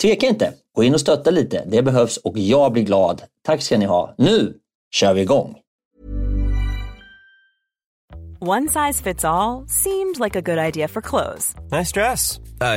tveka inte. Gå in och stötta lite. Det behövs och jag blir glad. Tack ska ni ha. Nu kör vi igång! One size fits all, seemed like a good idea for clothes. Nice dress. Uh,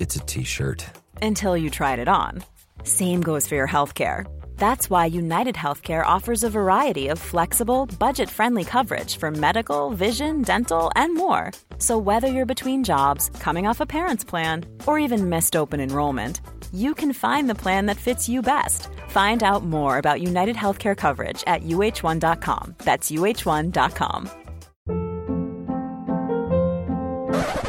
it's a t-shirt. Until you tried it on. Same goes for your healthcare. That's why United Healthcare offers a variety of flexible, budget friendly coverage for medical, vision, dental, and more. So, whether you're between jobs, coming off a parent's plan, or even missed open enrollment, you can find the plan that fits you best. Find out more about United Healthcare coverage at uh1.com. That's uh1.com.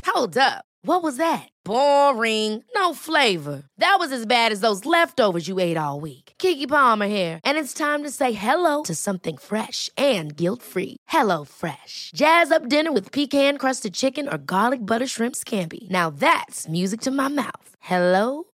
Hold up. What was that? Boring. No flavor. That was as bad as those leftovers you ate all week. Kiki Palmer here, and it's time to say hello to something fresh and guilt-free. Hello Fresh. Jazz up dinner with pecan-crusted chicken or garlic butter shrimp scampi. Now that's music to my mouth. Hello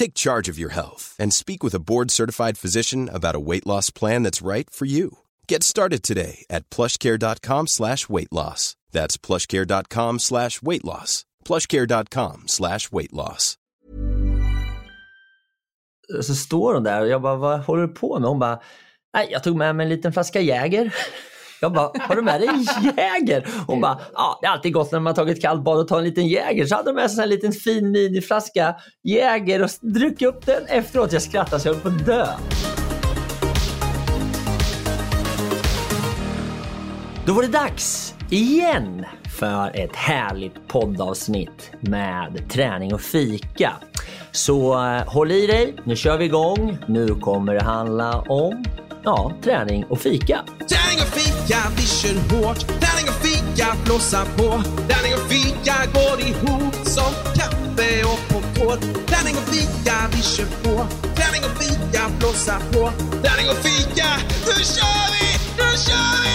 Take charge of your health and speak with a board certified physician about a weight loss plan that's right for you. Get started today at plushcare.com slash weight loss. That's plushcare.com slash weight loss. Plushcare.com slash weight loss. Så står hon där och jag bara, vad håller du på med? Hon bara, nej, jag tog med mig en liten flaska Jäger. Jag bara, har du med dig en Jäger? Hon bara, ja det är alltid gott när man tagit kallt bad och tar en liten Jäger. Så hade de med sig en liten fin miniflaska Jäger och druckit upp den efteråt. Jag skrattade så jag höll på att dö. Då var det dags igen för ett härligt poddavsnitt med träning och fika. Så eh, håll i dig, nu kör vi igång. Nu kommer det handla om ja, träning och fika. Träning och fika, vi kör hårt. Träning och fika, blåsa på. Träning och fika går ihop som kaffe och popcorn. Träning och fika, vi kör på. Träning och fika, blåsa på. Träning och fika, nu kör vi! Nu kör vi!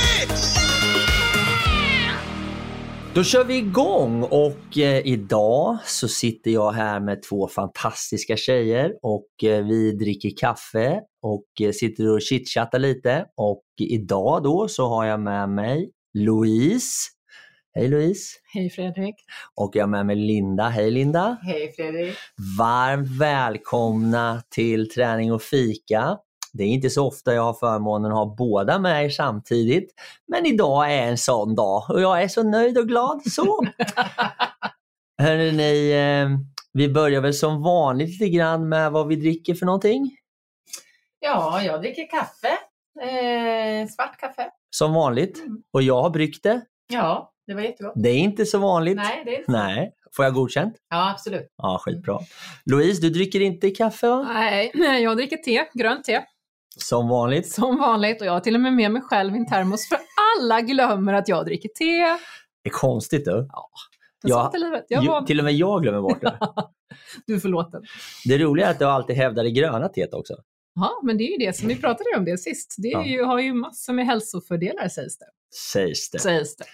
Då kör vi igång och eh, idag så sitter jag här med två fantastiska tjejer och eh, vi dricker kaffe och eh, sitter och chitchattar lite och idag då så har jag med mig Louise. Hej Louise! Hej Fredrik! Och jag har med mig Linda. Hej Linda! Hej Fredrik! Varmt välkomna till Träning och fika. Det är inte så ofta jag har förmånen att ha båda med er samtidigt. Men idag är en sån dag och jag är så nöjd och glad. Så! Hörrni, eh, vi börjar väl som vanligt lite grann med vad vi dricker för någonting. Ja, jag dricker kaffe. Eh, svart kaffe. Som vanligt. Mm. Och jag har bryggt det. Ja, det var jättegott. Det är inte så vanligt. Nej, det är inte. Nej. Får jag godkänt? Ja, absolut. Ja, skitbra. Louise, du dricker inte kaffe va? Nej, jag dricker te, grönt te. Som vanligt. Som vanligt och jag har till och med med mig själv i en termos för alla glömmer att jag dricker te. Det är konstigt du. Ja, jag, livet. Jag var... Till och med jag glömmer bort det. du är förlåten. Det roliga är att du alltid hävdar det gröna teet också. Ja, men det är ju det som vi pratade om det sist. Det ju, har ju massor med hälsofördelar sägs det. Sägs det. Sägs det.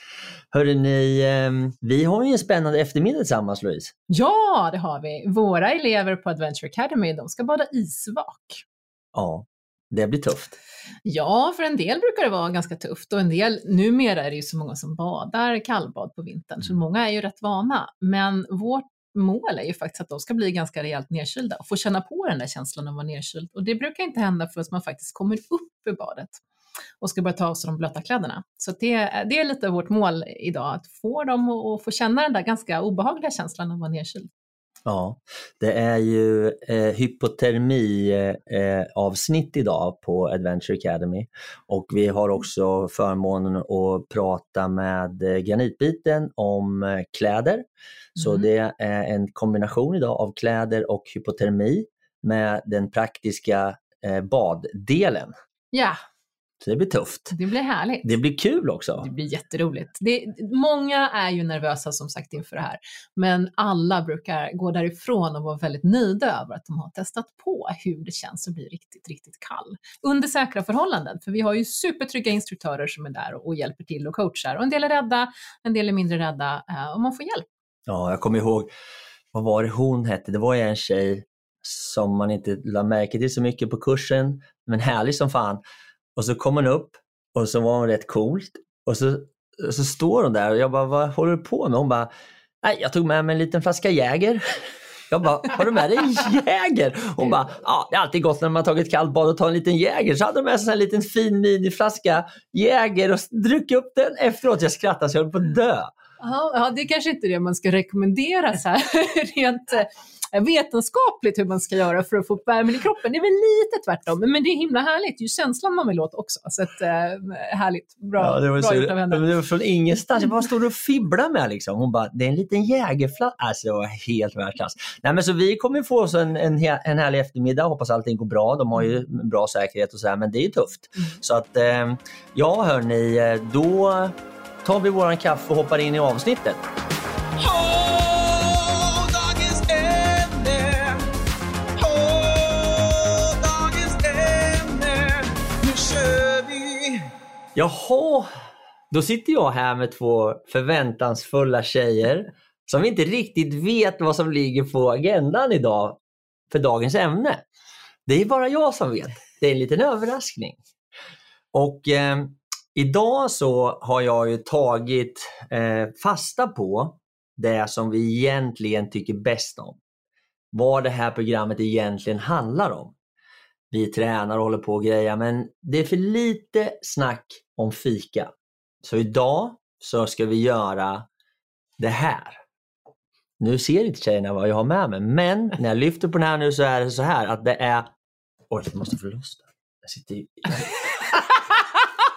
Hörrni, ehm, vi har ju en spännande eftermiddag tillsammans Louise. Ja, det har vi. Våra elever på Adventure Academy, de ska bada isvak. Ja, det blir tufft. Ja, för en del brukar det vara ganska tufft och en del, numera är det ju så många som badar kallbad på vintern, så mm. många är ju rätt vana. Men vårt mål är ju faktiskt att de ska bli ganska rejält nedkylda och få känna på den där känslan av att vara nedkyld. Och det brukar inte hända förrän man faktiskt kommer upp ur badet och ska börja ta av sig de blöta kläderna. Så det, det är lite vårt mål idag, att få dem att att få känna den där ganska obehagliga känslan av att vara nedkyld. Ja, det är ju eh, hypotermi-avsnitt eh, avsnitt idag på Adventure Academy och vi har också förmånen att prata med eh, Granitbiten om eh, kläder. Så Mm. det är en kombination idag av kläder och hypotermi med den praktiska eh, baddelen. Ja, Så det blir tufft. det blir härligt. Det blir kul också. Det blir jätteroligt. Det, många är ju nervösa som sagt inför det här, men alla brukar gå därifrån och vara väldigt nöjda över att de har testat på hur det känns att bli riktigt, riktigt kall. Under säkra förhållanden, för vi har ju supertrygga instruktörer som är där och hjälper till och coachar. Och en del är rädda, en del är mindre rädda eh, och man får hjälp. Ja, jag kommer ihåg, vad var det hon hette? Det var ju en tjej som man inte lade märke till så mycket på kursen, men härlig som fan. Och så kom hon upp och så var hon rätt coolt och så, och så står hon där och jag bara, vad håller du på med? Hon bara, nej jag tog med mig en liten flaska Jäger. Jag bara, har du med dig en Jäger? Hon bara, ja det är alltid gott när man har tagit kallt bad och tar en liten Jäger. Så hade de med sig en liten fin miniflaska Jäger och druckit upp den efteråt. Jag skrattade så jag höll på att dö. Ja, det är kanske inte det man ska rekommendera så här, rent eh, vetenskapligt hur man ska göra för att få upp värmen i kroppen. Det är väl lite tvärtom, men det är himla härligt. Det är ju känslan man vill åt också. Så att, eh, härligt, bra, Ja, det var, bra gjort av henne. det var från ingenstans. Jag bara stod och fibblade med liksom. Hon bara, det är en liten jägerflaska. Alltså det var helt världsklass. Nej men så vi kommer få oss en, en, en härlig eftermiddag. Hoppas allting går bra. De har ju bra säkerhet och så här, men det är ju tufft. Så att, eh, ja hörni, eh, då tar vi våran kaffe och hoppar in i avsnittet. Jaha, då sitter jag här med två förväntansfulla tjejer som inte riktigt vet vad som ligger på agendan idag för dagens ämne. Det är bara jag som vet. Det är en liten överraskning. Och eh, idag så har jag ju tagit eh, fasta på det som vi egentligen tycker bäst om. Vad det här programmet egentligen handlar om. Vi tränar och håller på och grejer men det är för lite snack om fika. Så idag så ska vi göra det här. Nu ser inte tjejerna vad jag har med mig men när jag lyfter på den här nu så är det så här att det är... Oj, jag måste få loss den. Jag sitter, i-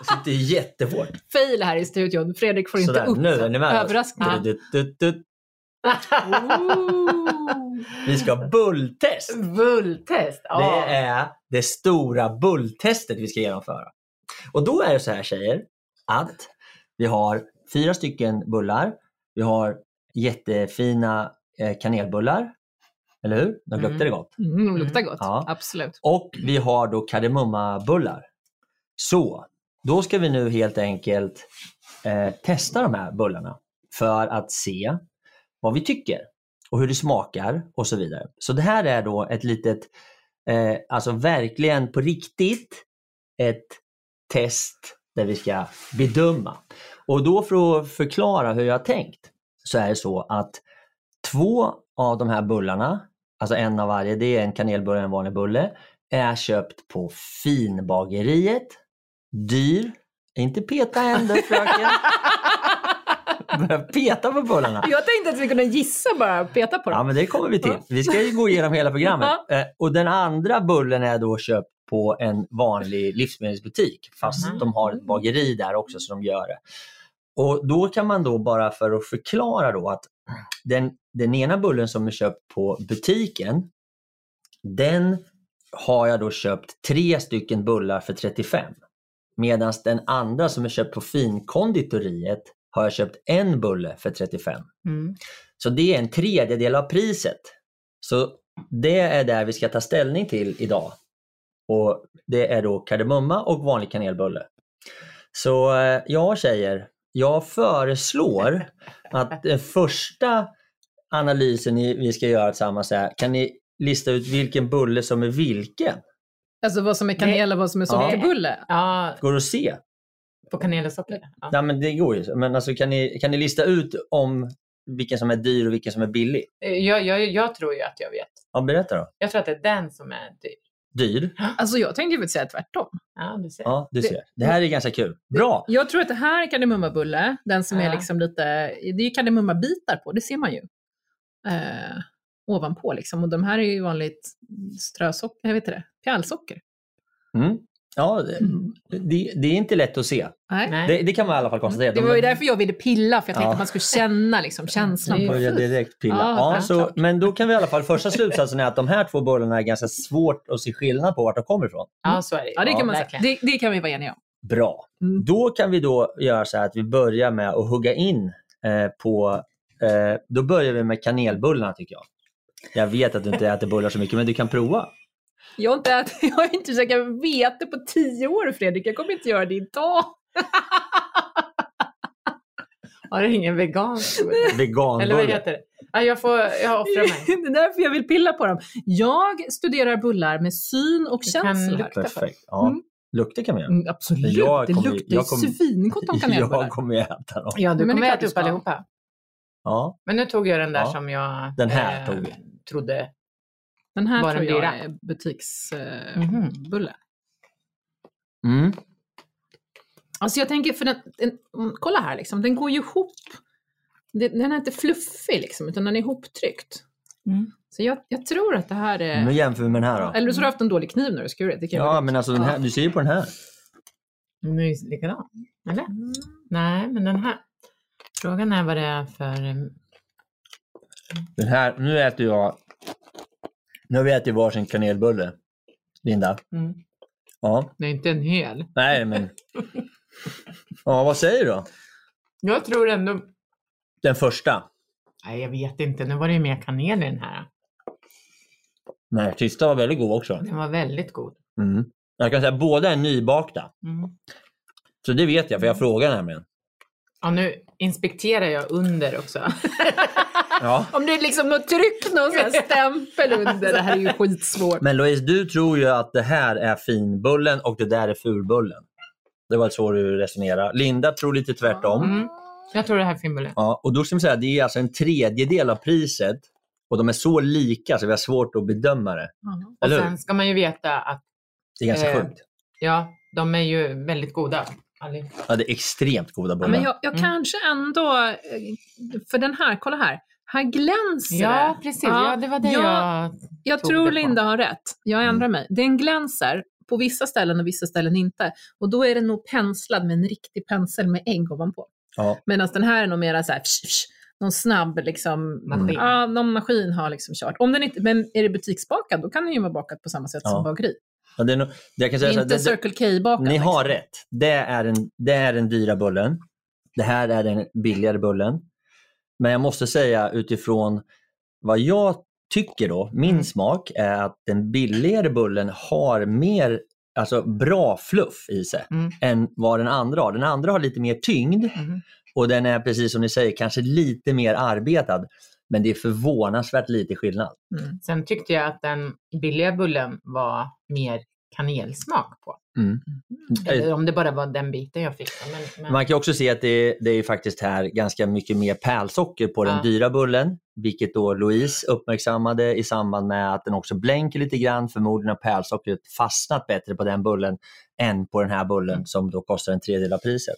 jag sitter jättehårt. Fail här i studion. Fredrik får inte Sådär, upp nu är ni med. överraskningen. Vi ska ha bulltest. Bulltest. Ja. Det är det stora bulltestet vi ska genomföra. Och då är det så här tjejer, att vi har fyra stycken bullar. Vi har jättefina eh, kanelbullar. Eller hur? De luktar det gott. Mm, de luktar gott. Ja. Absolut. Och vi har då kardemummabullar. Så, då ska vi nu helt enkelt eh, testa de här bullarna för att se vad vi tycker och hur det smakar och så vidare. Så det här är då ett litet, eh, alltså verkligen på riktigt, ett test där vi ska bedöma. Och då för att förklara hur jag har tänkt så är det så att två av de här bullarna, alltså en av varje, det är en kanelbulle och en vanlig bulle, är köpt på Finbageriet. Dyr. Inte peta händer fröken. Börja peta på bullarna. Jag tänkte att vi kunde gissa bara, peta på dem. Ja, men det kommer vi till. Vi ska ju gå igenom hela programmet. Eh, och den andra bullen är då köpt på en vanlig livsmedelsbutik, fast Mhm. de har ett bageri där också så de gör det. Och då kan man då bara för att förklara då att den, den ena bullen som är köpt på butiken, den har jag då köpt tre stycken bullar för 35. Medan den andra som är köpt på finkonditoriet har jag köpt en bulle för 35. Mm. Så det är en tredjedel av priset. Så det är där vi ska ta ställning till idag. Och Det är då kardemumma och vanlig kanelbulle. Så eh, ja tjejer, jag föreslår att den första analysen vi ska göra tillsammans är, kan ni lista ut vilken bulle som är vilken? Alltså vad som är kanel och vad som är sockerbulle. Ja, Går det att se? På kanel och socker. Ja. Nej men det går ju. Men alltså, kan, ni, kan ni lista ut om vilken som är dyr och vilken som är billig? Eh, Jag, jag, jag tror ju att jag vet. Ja, berätta då. Jag tror att det är den som är dyr. Dyr? Alltså jag tänkte ju säga tvärtom. Ja, du ser. Ja, du Det- ser. Det här är ganska kul. Bra! Jag tror att det här är kardemummabulle, den som är Ja. liksom lite, det är ju kardemummabitar på, det ser man ju. Eh, ovanpå liksom. Och de här är ju vanligt strösocker, jag vet inte det, pjälsocker. Mm. Ja, det, det, det är inte lätt att se. Nej. Det, det kan man i alla fall konstatera. Det De- var ju därför jag ville pilla, för jag tänkte Ja. att man skulle känna liksom, känslan. Det. direkt pilla. Ja, Ja, så, men då kan vi i alla fall, första slutsatsen är att de här två bullarna är ganska svårt att se skillnad på vart de kommer ifrån. Ja, så är det. Ja, det kan man säga. verkligen. Det, det kan vi vara eniga om. Bra. Mm. Då kan vi då göra så här att vi börjar med att hugga in eh, på, eh, då börjar vi med kanelbullarna tycker jag. Jag vet att du inte äter bullar så mycket, men du kan prova. Jag har inte, ätit, jag har inte käkat vete på tio år Fredrik, jag kommer inte göra det idag. Har du ingen vegansk? Eller vad heter det? Ja, jag, får, jag offrar mig. Det är därför jag vill pilla på dem. Jag studerar bullar med syn och Du kan känsla. lukta. Perfekt. Ja. Mm. Lukter kan vi göra. Mm, absolut, Jag det luktar jag kommer- ju svingott om kanelbullar. Jag kommer ju äta dem. Ja, du Men det kommer äta upp allihopa. Ja. Men nu tog jag den där Ja. som jag Den här tog vi. trodde. Den här Var tror jag dyra? är butiksbulle. Bulle. Mm. Alltså jag tänker, för den, den, mm, kolla här liksom, den går ju ihop. Den, är inte fluffig liksom, utan den är ihoptryckt. Mm. Så jag, jag tror att det här är... Nu jämför vi med den här då. Eller så har du haft en dålig kniv när du skurit. Det kan Ja, men alltså den här, Ja. du ser ju på den här. Den är ju likadan. Eller? Nej, men den här. Frågan är vad det är för... Den här, nu äter jag, nu har vi ätit varsin kanelbulle. Linda. Mm. Ja, Det är inte en hel. nej men. Ja, vad säger du då? Jag tror ändå... Den första? Nej, jag vet inte. Nu var det ju mer kanel i den här. Nej, sista var väldigt god också. Den var väldigt god. Mm. Jag kan säga att båda är nybakta. Mm. Så det vet jag, för jag frågar nämligen. Ja, nu inspekterar jag under också. Ja. Om det är liksom något tryck, någon sån stämpel under. Det här är ju skitsvårt. Men Louise, du tror ju att det här är finbullen och det där är fulbullen. Det var så du resonerar. Linda tror lite tvärtom. Mm. Jag tror det här är finbulle. Ja, och då ska man säga det är alltså en tredjedel av priset och de är så lika så vi har svårt att bedöma det. Och Eller hur? sen ska man ju veta att Det är ganska Eh, sjukt. ja, de är ju väldigt goda. Ja, det är extremt goda Ja, bullar. men jag, jag Mm. kanske ändå, eh, för den här, kolla här. Här glänser Ja, det. precis. Ja, det var det jag, jag... jag tog tror det på. Linda har rätt. Jag ändrar mig. Den glänser på vissa ställen och vissa ställen inte. Och då är den nog penslad med en riktig pensel med ägg ovanpå. Ja. Medan den här är nog mera så här, psh, psh, någon snabb liksom, Maskin. Ja, någon maskin har liksom kört. Om den inte, men är det butiksbakad, då kan den ju vara bakad på samma sätt Ja. som bageri. Ja, det är nog, det jag kan säga så här, Inte det- det- Circle K-bakad. Ni har liksom. rätt. Det är, den, det är den dyra bullen. Det här är den billigare bullen. Men jag måste säga utifrån vad jag tycker då, min Mm. smak är att den billigare bullen har mer alltså bra fluff i sig Mm. än vad den andra har. Den andra har lite mer tyngd Mm. och den är precis som ni säger kanske lite mer arbetad. Men det är förvånansvärt lite skillnad. Mm. Sen tyckte jag att den billiga bullen var mer kanelsmak på. Mm. Eller om det bara var den biten jag fick. Men, men... Man kan också se att det, det är faktiskt här ganska mycket mer pärlsocker på den Ja. dyra bullen, vilket då Louise uppmärksammade i samband med att den också blänker lite grann. Förmodligen har pärlsockret fastnat bättre på den bullen än på den här bullen Mm. som då kostar en tredjedel av priset.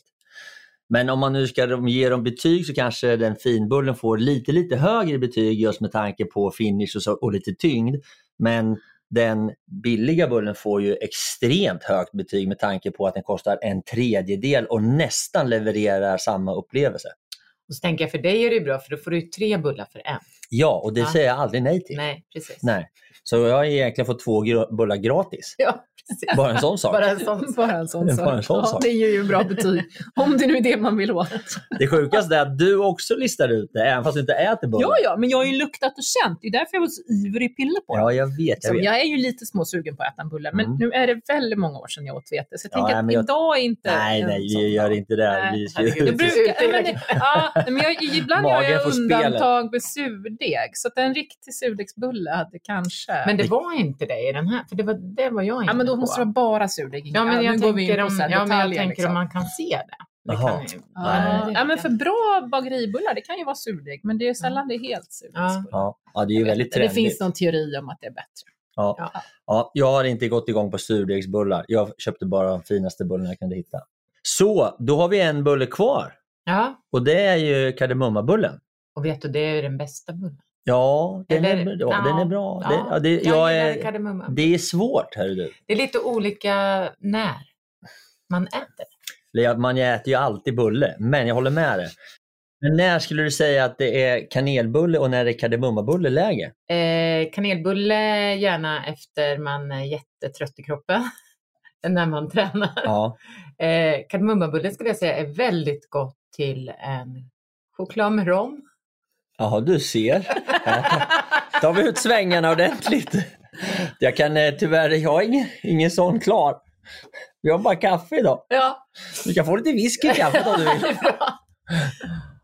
Men om man nu ska ge dem betyg så kanske den finbullen får lite, lite högre betyg just med tanke på finish och, så, och lite tyngd. Men den billiga bullen får ju extremt högt betyg med tanke på att den kostar en tredjedel och nästan levererar samma upplevelse. Och så tänker jag, för dig är det bra för då får du tre bullar för en. Ja, och det Ja. säger jag aldrig nej till. Nej, precis. Nej. Så jag har egentligen fått två bullar gratis. Ja, precis. Bara en sån sak. Bara en sån Bara en sån Bara sak. en sån ja, sak. Det är ju bra betyg. Om det nu är det man vill åt. Det sjukaste är att du också listar ut det, även fast du inte äter bullar. Ja, ja, men jag har ju luktat och känt. Det är därför jag var så ivrig pilla på Ja, det. jag vet. Jag Så vet. jag är ju lite småsugen på att äta en bulle, men Mm. nu är det väldigt många år sedan jag åt vete. Så jag Ja, tänker ja, att jag- idag är inte Nej, nej, vi gör dag. inte det. Nej, Vi ska. Jag ut. brukar, nej, men, det- ja, men jag, ibland gör jag får spelet. undantag med surdeg. Så att en riktig surdegsbulle hade kanske... Men det var inte det i den här, för det var, det var jag inne ja, men då på. måste det vara bara surdeg. Ja, men jag in tänker, på om, ja, men jag tänker liksom. om man kan se det. Jaha. ju- Ja, men för bra bageribullar, det kan ju vara surdeg, men det är sällan det är helt surdegsbullar. Ja, ja det är ju Jag väldigt inte, Det trendigt. finns någon teori om att det är bättre. Ja. Ja. Ja, jag har inte gått igång på surdegsbullar. Jag köpte bara de finaste bullarna jag kunde hitta. Så, då har vi en bulle kvar Ja, och det är ju kardemummabullen. och vet du, det är ju den bästa bullen. Ja, den, Eller- är, ja, den är bra. Ja, det, ja, det, jag jag är, det är svårt, hör du. Det är lite olika när man äter. Man äter ju alltid bulle, men jag håller med dig. Men när skulle du säga att det är kanelbulle och när det är kardemummabulle läge? Eh, kanelbulle gärna efter man är jättetrött i kroppen. när man tränar. Ja. Eh, kardemummabulle skulle jag säga är väldigt gott till en choklad med rom. Jaha, du ser. Här tar vi ut svängarna ordentligt. Jag kan eh, tyvärr, jag har ingen, ingen sån klar. Vi har bara kaffe idag. Ja. Du kan få lite whisky i kaffet om du vill.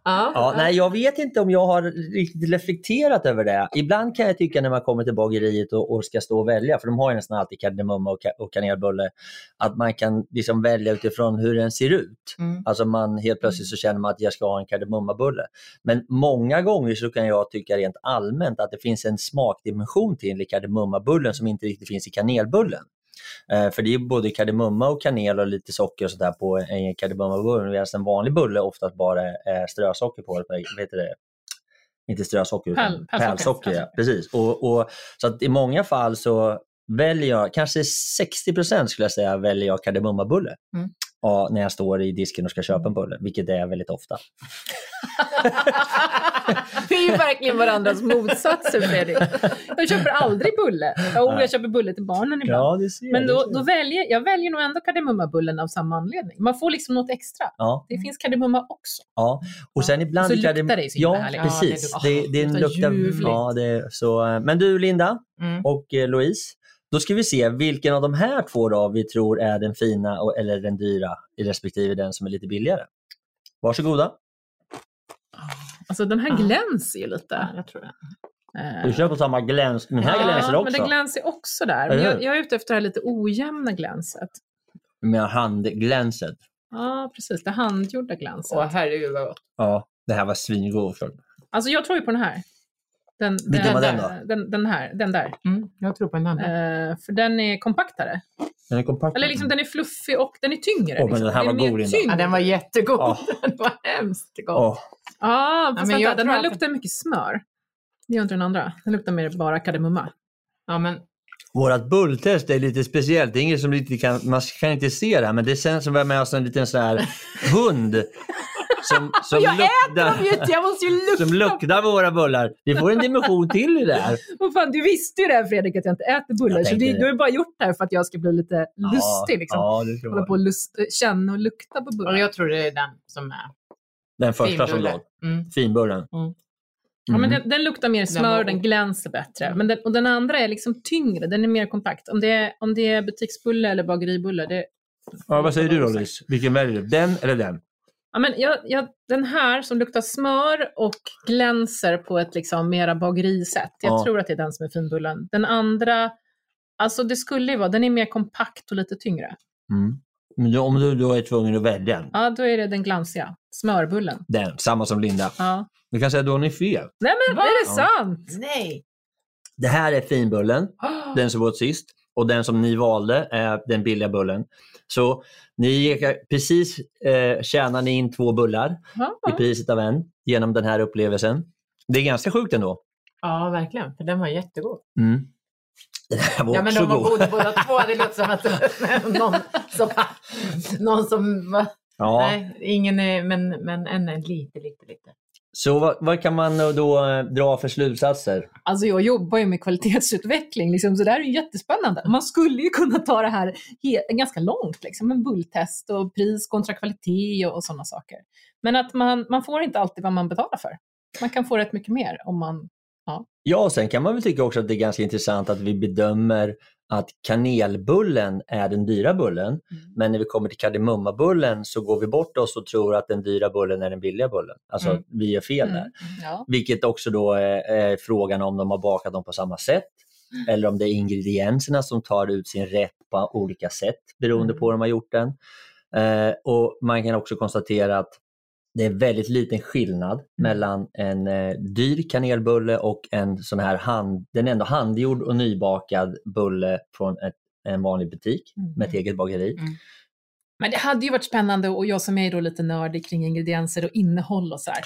Ja, Ja, nej, jag vet inte om jag har riktigt reflekterat över det. Ibland kan jag tycka när man kommer till bageriet och, och ska stå och välja, för de har ju nästan alltid kardemumma och, och kanelbulle, att man kan liksom välja utifrån hur den ser ut. Mm. Alltså man helt plötsligt så känner man att jag ska ha en kardemummabulle. Men många gånger så kan jag tycka rent allmänt att det finns en smakdimension till kardemummabullen som inte riktigt finns i kanelbullen. Eh, för det är både kardemumma och kanel och lite socker och sånt där på en kardemummabulle medan en vanlig bulle oftast bara är strösocker på. Heter det? Inte strösocker utan Pärl- pärlsocker. Ja, precis. Och, och, så att i många fall så väljer jag, kanske 60% skulle jag säga, väljer jag kardemummabulle. Mm. Ja, när jag står i disken och ska köpa en bulle, vilket det är väldigt ofta. Vi är ju verkligen varandras motsatser Fredrik. Jag köper aldrig bulle. Jo, jag köper bulle till barnen ibland. det ser Men då, då väljer jag väljer nog ändå kardemummabullen av samma anledning. Man får liksom något extra. Ja, Det finns kardemumma också. ja. Och sen ibland... Så luktar det så himla Ja, härligt. precis. Ja, det, det det, luktar luktar... ljuvligt. Ja, det, är så, eh, men du Linda Mm. och eh, Louise, då ska vi se vilken av de här två då vi tror är den fina och, eller den dyra i respektive den som är lite billigare. Varsågoda. Alltså den här Ja. glänser ju lite. Ja, jag tror det. Eh, Du kör på samma gläns, men här ja, glänser också. men den glänser också där. Men jag, jag är ute efter det här lite ojämna glänset. Med handglänset. Ja, precis. Det handgjorda glänset. Åh herregud vad gott. Ja, det här var svingod. Alltså jag tror ju på den här. Den, Vilken var den då? Den, den här, den där. Mm, jag tror på den andra. Eh, för den är kompaktare. Den är kompakt. Eller liksom den är fluffig och den är tyngre. Åh, men liksom. den här är var god, Linda. Ja, den var jättegod. Ja. Den var hemskt god. Åh, Ja, fast men vänta, jag den här att- luktar mycket smör. Det gör inte den andra. Den luktar mer bara kardemumma. Ja, men Vårat bulltest är lite speciellt. Det är ingen som riktigt kan, man kan inte se det här, men det känns som att vi har med oss en liten sån här hund. Som, som jag luktar, äter dem ju inte, jag måste ju lukta. som luktar våra bullar. Det får en dimension till i det här. Vad fan, du visste ju det här Fredrik, att jag inte äter bullar. Jag Så det, det. du har bara gjort det här för att jag ska bli lite lustig. Liksom. Ja, det tror Hålla jag. på och lust, känna och lukta på och bullar. jag tror det är den som är Den första som låg. Mm. Finbullen. Mm. Ja, men Mm. den, den luktar mer smör och den god. glänser bättre. Men den, och den andra är liksom tyngre, den är mer kompakt. Om det är, om det är butiksbulle eller bageribulle, det... Ja, vad säger du då Lis? Vilken väljer du? Den eller den? Ja, men jag, jag, den här som luktar smör och glänser på ett liksom mera bagerisätt. Jag Ja. tror att det är den som är finbullen. Den andra, alltså det skulle ju vara, den är mer kompakt och lite tyngre. Mm. Men då, om du då är tvungen att välja en, Ja, då är det den glansiga. Smörbullen. den, samma som Linda. Ja. Du kan säga då har ni fel. Nej men, Va? är det Ja. sant? Nej! Det här är finbullen, den som var åt sist. Och den som ni valde är den billiga bullen. Så ni precis eh, tjänar ni in två bullar Ja, i priset av en genom den här upplevelsen. Det är ganska sjukt ändå. Ja, verkligen. För den var jättegod. Mm. Den här var Ja, men också de var god. goda båda två. Det låter som att någon som... Någon som Ja. Nej, ingen är, men, men en är lite, lite, lite. Så vad, vad kan man då eh, dra för slutsatser? Alltså jag jobbar ju med kvalitetsutveckling, liksom, så det här är ju jättespännande. Man skulle ju kunna ta det här ganska långt, liksom, en bulltest och pris kontra kvalitet och, och sådana saker. Men att man, man får inte alltid vad man betalar för. Man kan få rätt mycket mer om man... Ja, och sen kan man väl tycka också att det är ganska intressant att vi bedömer att kanelbullen är den dyra bullen. Men när vi kommer till kardemummabullen så går vi bort oss och tror att den dyra bullen är den billiga bullen. Alltså Mm. vi är fel där. Ja. Vilket också då är, är frågan om de har bakat dem på samma sätt. Eller om det är ingredienserna som tar ut sin rätt på olika sätt beroende Mm. på hur de har gjort den. Eh, och Man kan också konstatera att det är väldigt liten skillnad Mm. mellan en eh, dyr kanelbulle och en sån här hand, den är ändå handgjord och nybakad bulle från ett, en vanlig butik Mm. med ett eget bageri. Mm. Men det hade ju varit spännande och jag som är då lite nördig kring ingredienser och innehåll och så här,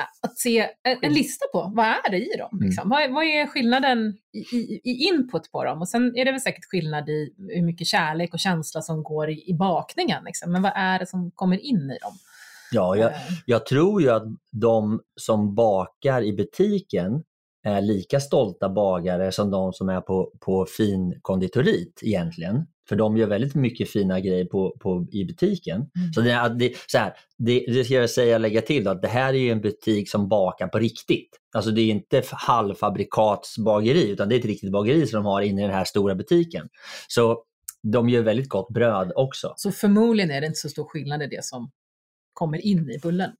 eh, att se en, en lista på vad är det i dem. Mm. Liksom. Vad, är- vad är skillnaden i, i, i input på dem? Och sen är det väl säkert skillnad i hur mycket kärlek och känsla som går i, i bakningen. Liksom. Men vad är det som kommer in i dem? Ja, jag, Eh, jag tror ju att de som bakar i butiken är lika stolta bagare som de som är på, på fin konditorit egentligen. För de gör väldigt mycket fina grejer på, på, i butiken. Mm. Så, det, det, så här, det, det ska jag säga lägga till då, att det här är ju en butik som bakar på riktigt. Alltså det är inte halvfabrikatsbageri utan det är ett riktigt bageri som de har inne i den här stora butiken. Så de gör väldigt gott bröd också. Så förmodligen är det inte så stor skillnad i det som kommer in i bullen.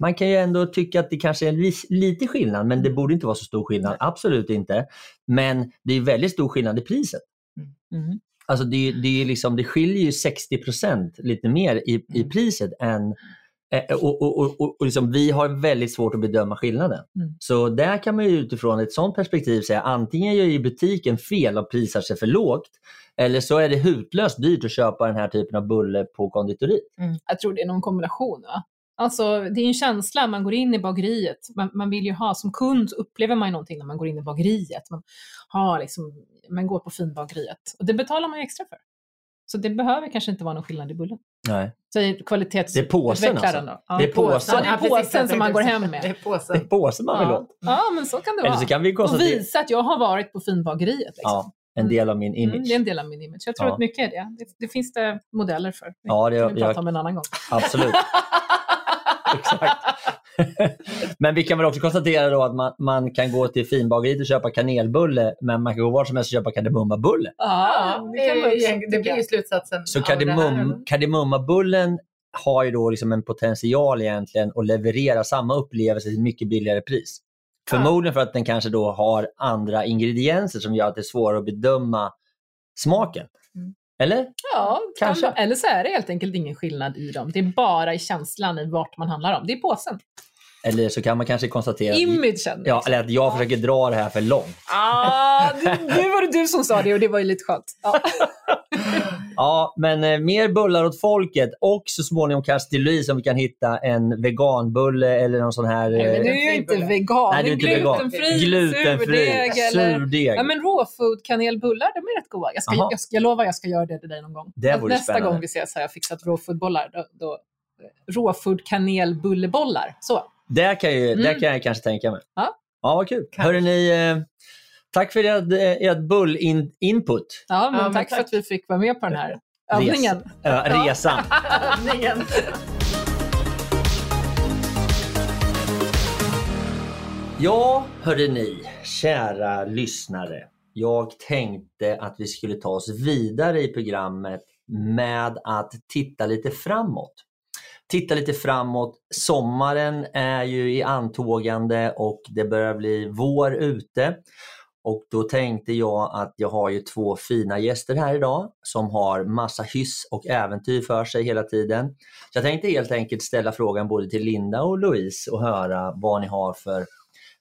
man kan ju ändå tycka att det kanske är lite skillnad, men det borde inte vara så stor skillnad. Absolut inte. Men det är väldigt stor skillnad i priset. Mm. Alltså det, det, är liksom, det skiljer ju 60% lite mer i, i Mm. priset än eh, och, och, och, och, och liksom, vi har väldigt svårt att bedöma skillnaden. Mm. Så där kan man utifrån ett sådant perspektiv säga antingen gör ju butiken fel och prisar sig för lågt eller så är det hutlöst dyrt att köpa den här typen av bulle på konditori. Jag tror det är någon kombination. Va? Alltså, det är en känsla, man går in i bageriet, man, man vill ju ha, som kund så upplever man ju någonting när man går in i bageriet. Man, har liksom, man går på finbageriet och det betalar man ju extra för. Så det behöver kanske inte vara någon skillnad i bullen. Nej. Säger kvalitets... Det är påsen alltså. då. Ja. Det är påsen. Ja, det är påsen som man går hem Det med. är Det påsen. är påsen man vill Ja. åt. ja, men så kan det Eller vara. så kan vi Och visa att jag har varit på finbageriet. Liksom. ja, en del av min image. Mm, det är en del av min image. Jag tror Ja. att mycket är det. det. Det finns det modeller för. Det Ja, det- kan vi jag- prata om en annan gång. Absolut. Exakt. men vi kan väl också konstatera då att man, man kan gå till finbageriet och köpa kanelbulle, men man kan gå var som helst och köpa kardemummabulle. Ja, det kan man också det, blir ju slutsatsen. Så kardemum, kardemummabullen har ju då liksom en potential egentligen att leverera samma upplevelse till mycket billigare pris. Förmodligen för att den kanske då har andra ingredienser som gör att det är svårare att bedöma smaken. Mm. Eller? Ja, Kanske. Eller så är det helt enkelt ingen skillnad i dem. Det är bara i känslan i vart man handlar om. Det är påsen. Eller så kan man kanske konstatera att, Imagen. ja, eller att jag försöker dra det här för långt. Ah, det- nu var det du som sa det och det var ju lite skönt. Ja. Ja, men eh, mer bullar åt folket och så småningom kanske till Louise om vi kan hitta en veganbulle eller någon sån här... Nej, men eh, är jag inte vegan. Nej, det du är inte vegan. glutenfri, Glutenfri surdeg eller... surdeg. Ja, men rawfood kanelbullar, de är rätt goda. Jag, ska, jag, ska, jag lovar jag ska göra det till dig någon gång. Det vore Nästa spännande. gång vi ses har jag fixat rawfoodbollar. Då, då, rawfood kanelbullebollar. Så. Det kan, ju, det Mm. kan jag kanske tänka mig. Ja. Ja, vad kul. Hörrni, ni, eh, tack för ert, eh, ert bull-input. Ja, men Ja, men tack, för tack. att vi fick vara med på den här övningen. Res, äh, resan. Övningen. Ja, hörde ni, kära lyssnare. Jag tänkte att vi skulle ta oss vidare i programmet med att titta lite framåt. Titta lite framåt. Sommaren är ju i antågande och det börjar bli vår ute. Och då tänkte jag att jag har ju två fina gäster här idag som har massa hyss och äventyr för sig hela tiden. Så jag tänkte helt enkelt ställa frågan både till Linda och Louise och höra vad ni har för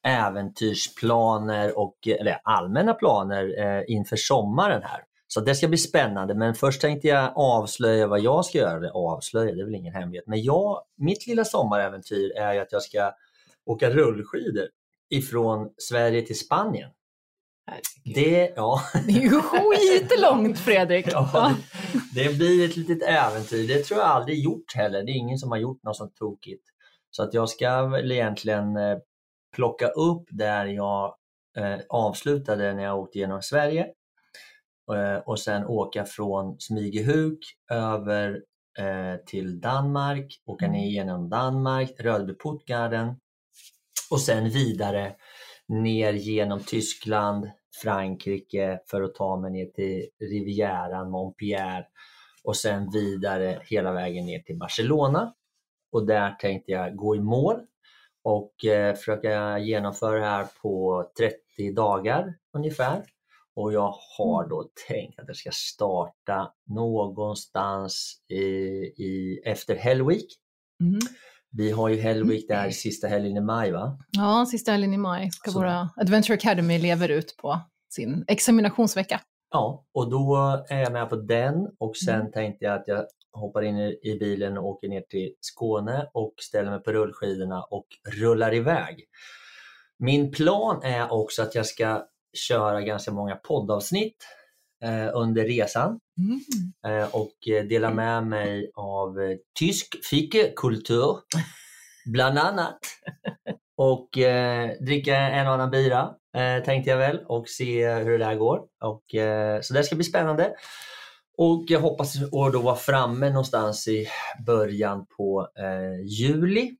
äventyrsplaner och eller allmänna planer eh, inför sommaren här. Så det ska bli spännande men först tänkte jag avslöja vad jag ska göra. Avslöja, det är väl ingen hemlighet. Men jag, mitt lilla sommaräventyr är att jag ska åka rullskidor ifrån Sverige till Spanien. Det, ja, Det är ju skitlångt Fredrik. ja, det, det blir ett litet äventyr. Det tror jag aldrig gjort heller. Det är ingen som har gjort något sånt tokigt. Så att jag ska väl egentligen eh, plocka upp där jag eh, avslutade när jag åkte genom Sverige och sen åka från Smygehuk över eh, till Danmark, åka ner genom Danmark, Rödby Puttgarden och sen vidare ner genom Tyskland, Frankrike för att ta mig ner till Rivieran, Montpellier och sen vidare hela vägen ner till Barcelona. Och där tänkte jag gå i mål och eh, försöka genomföra det här på 30 dagar ungefär. Och jag har då tänkt att jag ska starta någonstans i, i, efter Hell Week. Mm. Vi har ju Hell Week där sista helgen i maj va? Ja, sista helgen i maj ska Så- våra Adventure Academy-elever ut på sin examinationsvecka. Ja, och då är jag med på den och sen Mm. tänkte jag att jag hoppar in i i bilen och åker ner till Skåne och ställer mig på rullskidorna och rullar iväg. Min plan är också att jag ska köra ganska många poddavsnitt eh, under resan eh, och eh, dela med mig av tysk fikekultur bland annat. Och eh, dricka en och annan bira tänkte jag väl och se hur det där går. Och, så det ska bli spännande. Och jag hoppas att då vara framme någonstans i början på juli.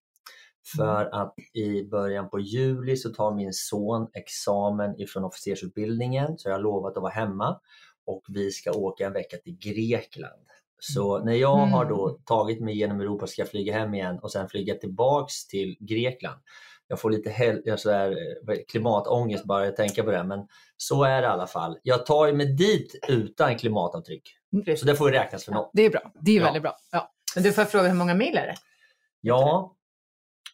För att i början på juli så tar min son examen ifrån officersutbildningen så jag har lovat att vara hemma och vi ska åka en vecka till Grekland. Så när jag har då tagit mig genom Europa ska jag flyga hem igen och sen flyga tillbaks till Grekland. Jag får lite hel- jag så här, eh, klimatångest bara jag tänker på det men så är det i alla fall. Jag tar mig dit utan klimatavtryck. Så det får räknas för något. Det är bra. Det är Ja. väldigt bra. Ja. Men du får fråga hur många mil är det? Ja,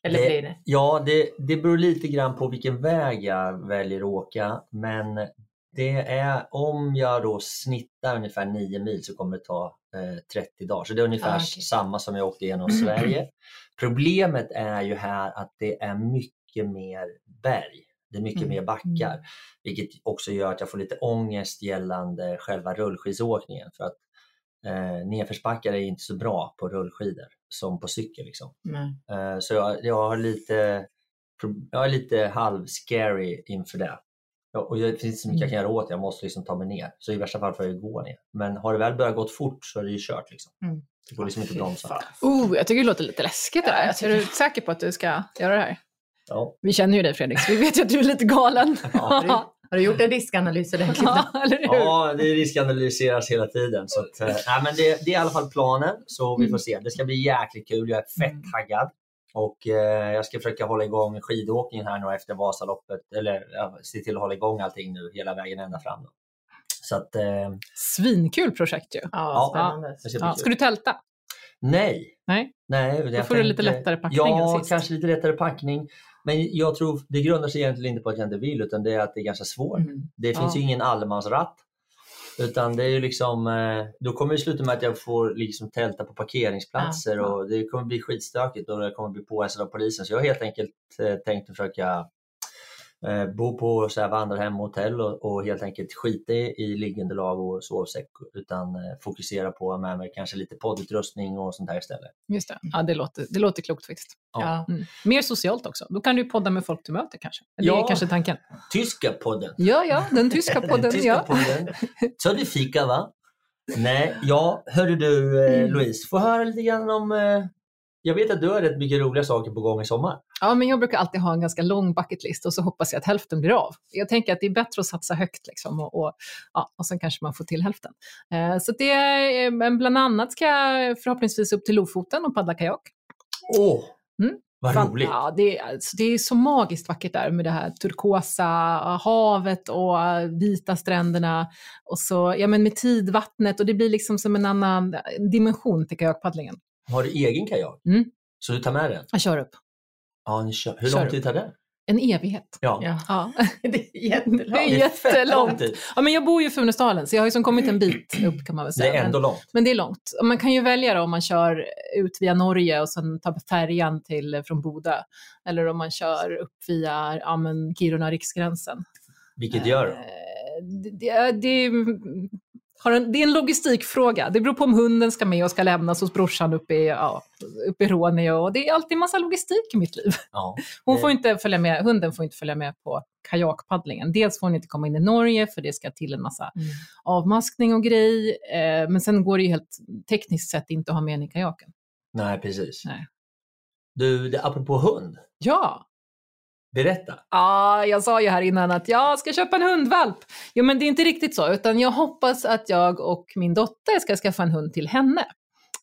Eller blir det? Ja, det, det beror lite grann på vilken väg jag väljer att åka. Men det är om jag då snittar ungefär 9 mil så kommer det ta eh, 30 dagar. Så det är ungefär Ah, okej. samma som jag åkte genom Sverige. Problemet är ju här att det är mycket mer berg. Det är mycket Mm. mer backar. Vilket också gör att jag får lite ångest gällande själva rullskidsåkningen. För att eh, nedförsbackar är inte så bra på rullskidor som på cykel. Liksom. Eh, Så jag, jag har lite, jag är lite halv-scary inför det. Ja, Och det finns inte så mycket jag kan göra åt det, jag måste liksom ta mig ner. Så i värsta fall får jag gå ner. Men har det väl börjat gått fort så är det ju kört. Liksom. Mm. Det går liksom inte att bromsa. Oh, jag tycker det låter lite läskigt det Ja, där. jag tycker- Är du säker på att du ska göra det här? Ja. Vi känner ju dig Fredrik, så vi vet ju att du är lite galen. har du gjort en riskanalys ordentligt? ja, ja, det riskanalyseras hela tiden. Så att, eh, nej, men det, det är i alla fall planen, så vi får se. Det ska bli jäkligt kul, jag är fett taggad. Och eh, jag ska försöka hålla igång skidåkningen här nu efter Vasaloppet, eller ja, se till att hålla igång allting nu hela vägen ända fram. Då. Så att, eh, Svinkul projekt ju. Ja, Ja. Ja, ska du tälta? Nej. Nej. Nej Då får du lite tänkte- lättare packning Ja, kanske lite lättare packning. Men jag tror det grundar sig egentligen inte på att jag inte vill utan det är att det är ganska svårt. Mm. Det finns Ja. ju ingen allemansratt. Utan det är ju liksom, eh, då kommer det sluta med att jag får liksom tälta på parkeringsplatser Ja, och det kommer bli skitstökigt och jag kommer bli påhälsad av polisen. Så jag har helt enkelt eh, tänkt att försöka eh, bo på så här vandrarhem och hotell och, och helt enkelt skita i, i liggunderlag och sovsäck utan eh, fokusera på att ha med mig kanske lite poddutrustning och sånt där istället. Just det. Ja, det låter, det låter klokt faktiskt. Ja. Mm. Mer socialt också. Då kan du ju podda med folk du möter kanske. Det är Ja. kanske tanken. Tyska podden. Ja, ja, den tyska podden. Den tyska ja. podden. Så det fika va? Nej, ja, hörru du eh, Mm. Louise, få höra lite grann om... Eh, jag vet att du har rätt mycket roliga saker på gång i sommar. ja, men jag brukar alltid ha en ganska lång bucketlist och så hoppas jag att hälften blir av. Jag tänker att det är bättre att satsa högt liksom och, och, ja, och sen kanske man får till hälften. Eh, så det är, men bland annat ska jag förhoppningsvis upp till Lofoten och paddla kajak. Åh, Mm. vad Fan, roligt! Ja, det, är, alltså, det är så magiskt vackert där med det här turkosa havet och vita stränderna och så ja, men med tidvattnet och det blir liksom som en annan dimension till kajakpaddlingen. Har du egen kajak? Mm. Så du tar med den? Jag kör upp. Ja, ni kör. Hur Kör lång tid tar det? En evighet. Ja. Ja. Ja. Det är jättelångt. Det är Det jättelångt. Ja, men jag bor ju i Funäsdalen så jag har ju som kommit en bit upp kan man väl Det säga. är ändå men, långt. men det är långt. Man kan ju välja då om man kör ut via Norge och sen tar färjan till, från Bodö. Eller om man kör upp via ja, men Kiruna-Riksgränsen. Vilket gör du? Eh, det, det, det, en, det är en logistikfråga. Det beror på om hunden ska med och ska lämnas hos brorsan uppe i, ja, uppe i Råneå. Och det är alltid en massa logistik i mitt liv. Ja. Hon får inte följa med, hunden får inte följa med på kajakpaddlingen. Dels får hon inte komma in i Norge för det ska till en massa Mm. avmaskning och grej. Eh, men sen går det ju helt tekniskt sett inte att ha med henne i kajaken. Nej, precis. Nej. Du, det, apropå hund. Ja, Berätta. Ja, jag sa ju här innan att jag ska köpa en hundvalp. Jo, men det är inte riktigt så, utan jag hoppas att jag och min dotter ska skaffa en hund till henne.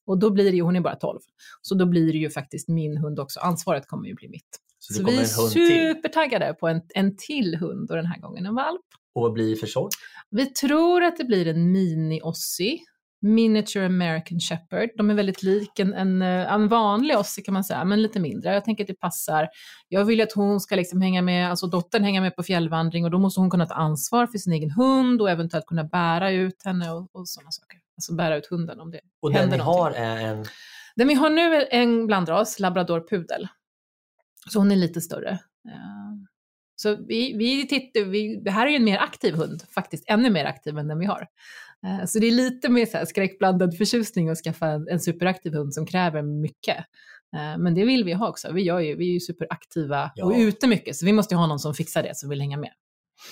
Och då blir det ju, hon är bara 12, så då blir det ju faktiskt min hund också. Ansvaret kommer ju bli mitt. Så, Så vi är hund till. supertaggade på en, en till hund och den här gången en valp. Och vad blir det för sort? Vi tror att det blir en mini-ossie, miniature American shepherd. De är väldigt lik en, en, eh, en vanlig ossie kan man säga, men lite mindre. Jag tänker att det passar. Jag vill att hon ska liksom hänga med, alltså dottern hänga med på fjällvandring och då måste hon kunna ta ansvar för sin egen hund och eventuellt kunna bära ut henne och, och sådana saker. Alltså bära ut hunden om det Och den någonting. har är en... Den vi har nu är en blandras, labradorpudel. Så hon är lite större. Eh, Så vi, vi tittar, vi, det här är ju en mer aktiv hund, faktiskt ännu mer aktiv än den vi har. Eh, Så det är lite mer så här skräckblandad förtjusning att skaffa en, superaktiv hund som kräver mycket. Eh, Men det vill vi ha också. Vi, gör ju, vi är ju superaktiva Ja. och ute mycket, så vi måste ju ha någon som fixar det, som vill hänga med.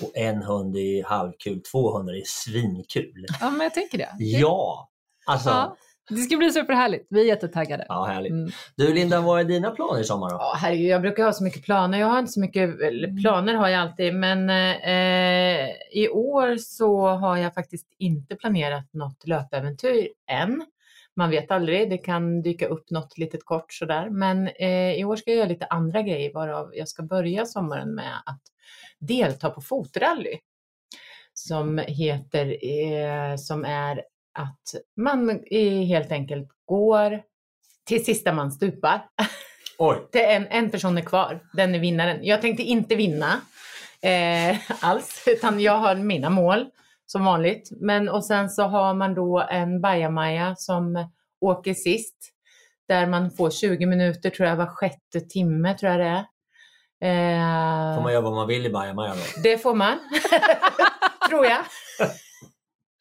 Och en hund är halvkul, två hundar är svinkul. Ja, men jag tänker det. Det- Ja! Alltså, Ja, det ska bli superhärligt. Vi är jättetaggade. ja härligt. Mm. Du Linda, vad är dina planer i sommar då? Ja, herregud, jag brukar ha så mycket planer. Jag har inte så mycket, eller planer har jag alltid, men eh, i år så har jag faktiskt inte planerat något löpäventyr än. Man vet aldrig, det kan dyka upp något litet kort sådär. Men eh, i år ska jag göra lite andra grejer, varav jag ska börja sommaren med att delta på fotrally. Som heter, eh, som är att man eh, helt enkelt går till sista man stupar. Oj! Det är en, en person är kvar, den är vinnaren. Jag tänkte inte vinna eh, alls, utan jag har mina mål som vanligt. Men och sen så har man då en bajamaja som åker sist, där man får 20 minuter tror jag var sjätte timme tror jag det är. Eh, Får man göra vad man vill i bajamaja då? det får man, tror jag.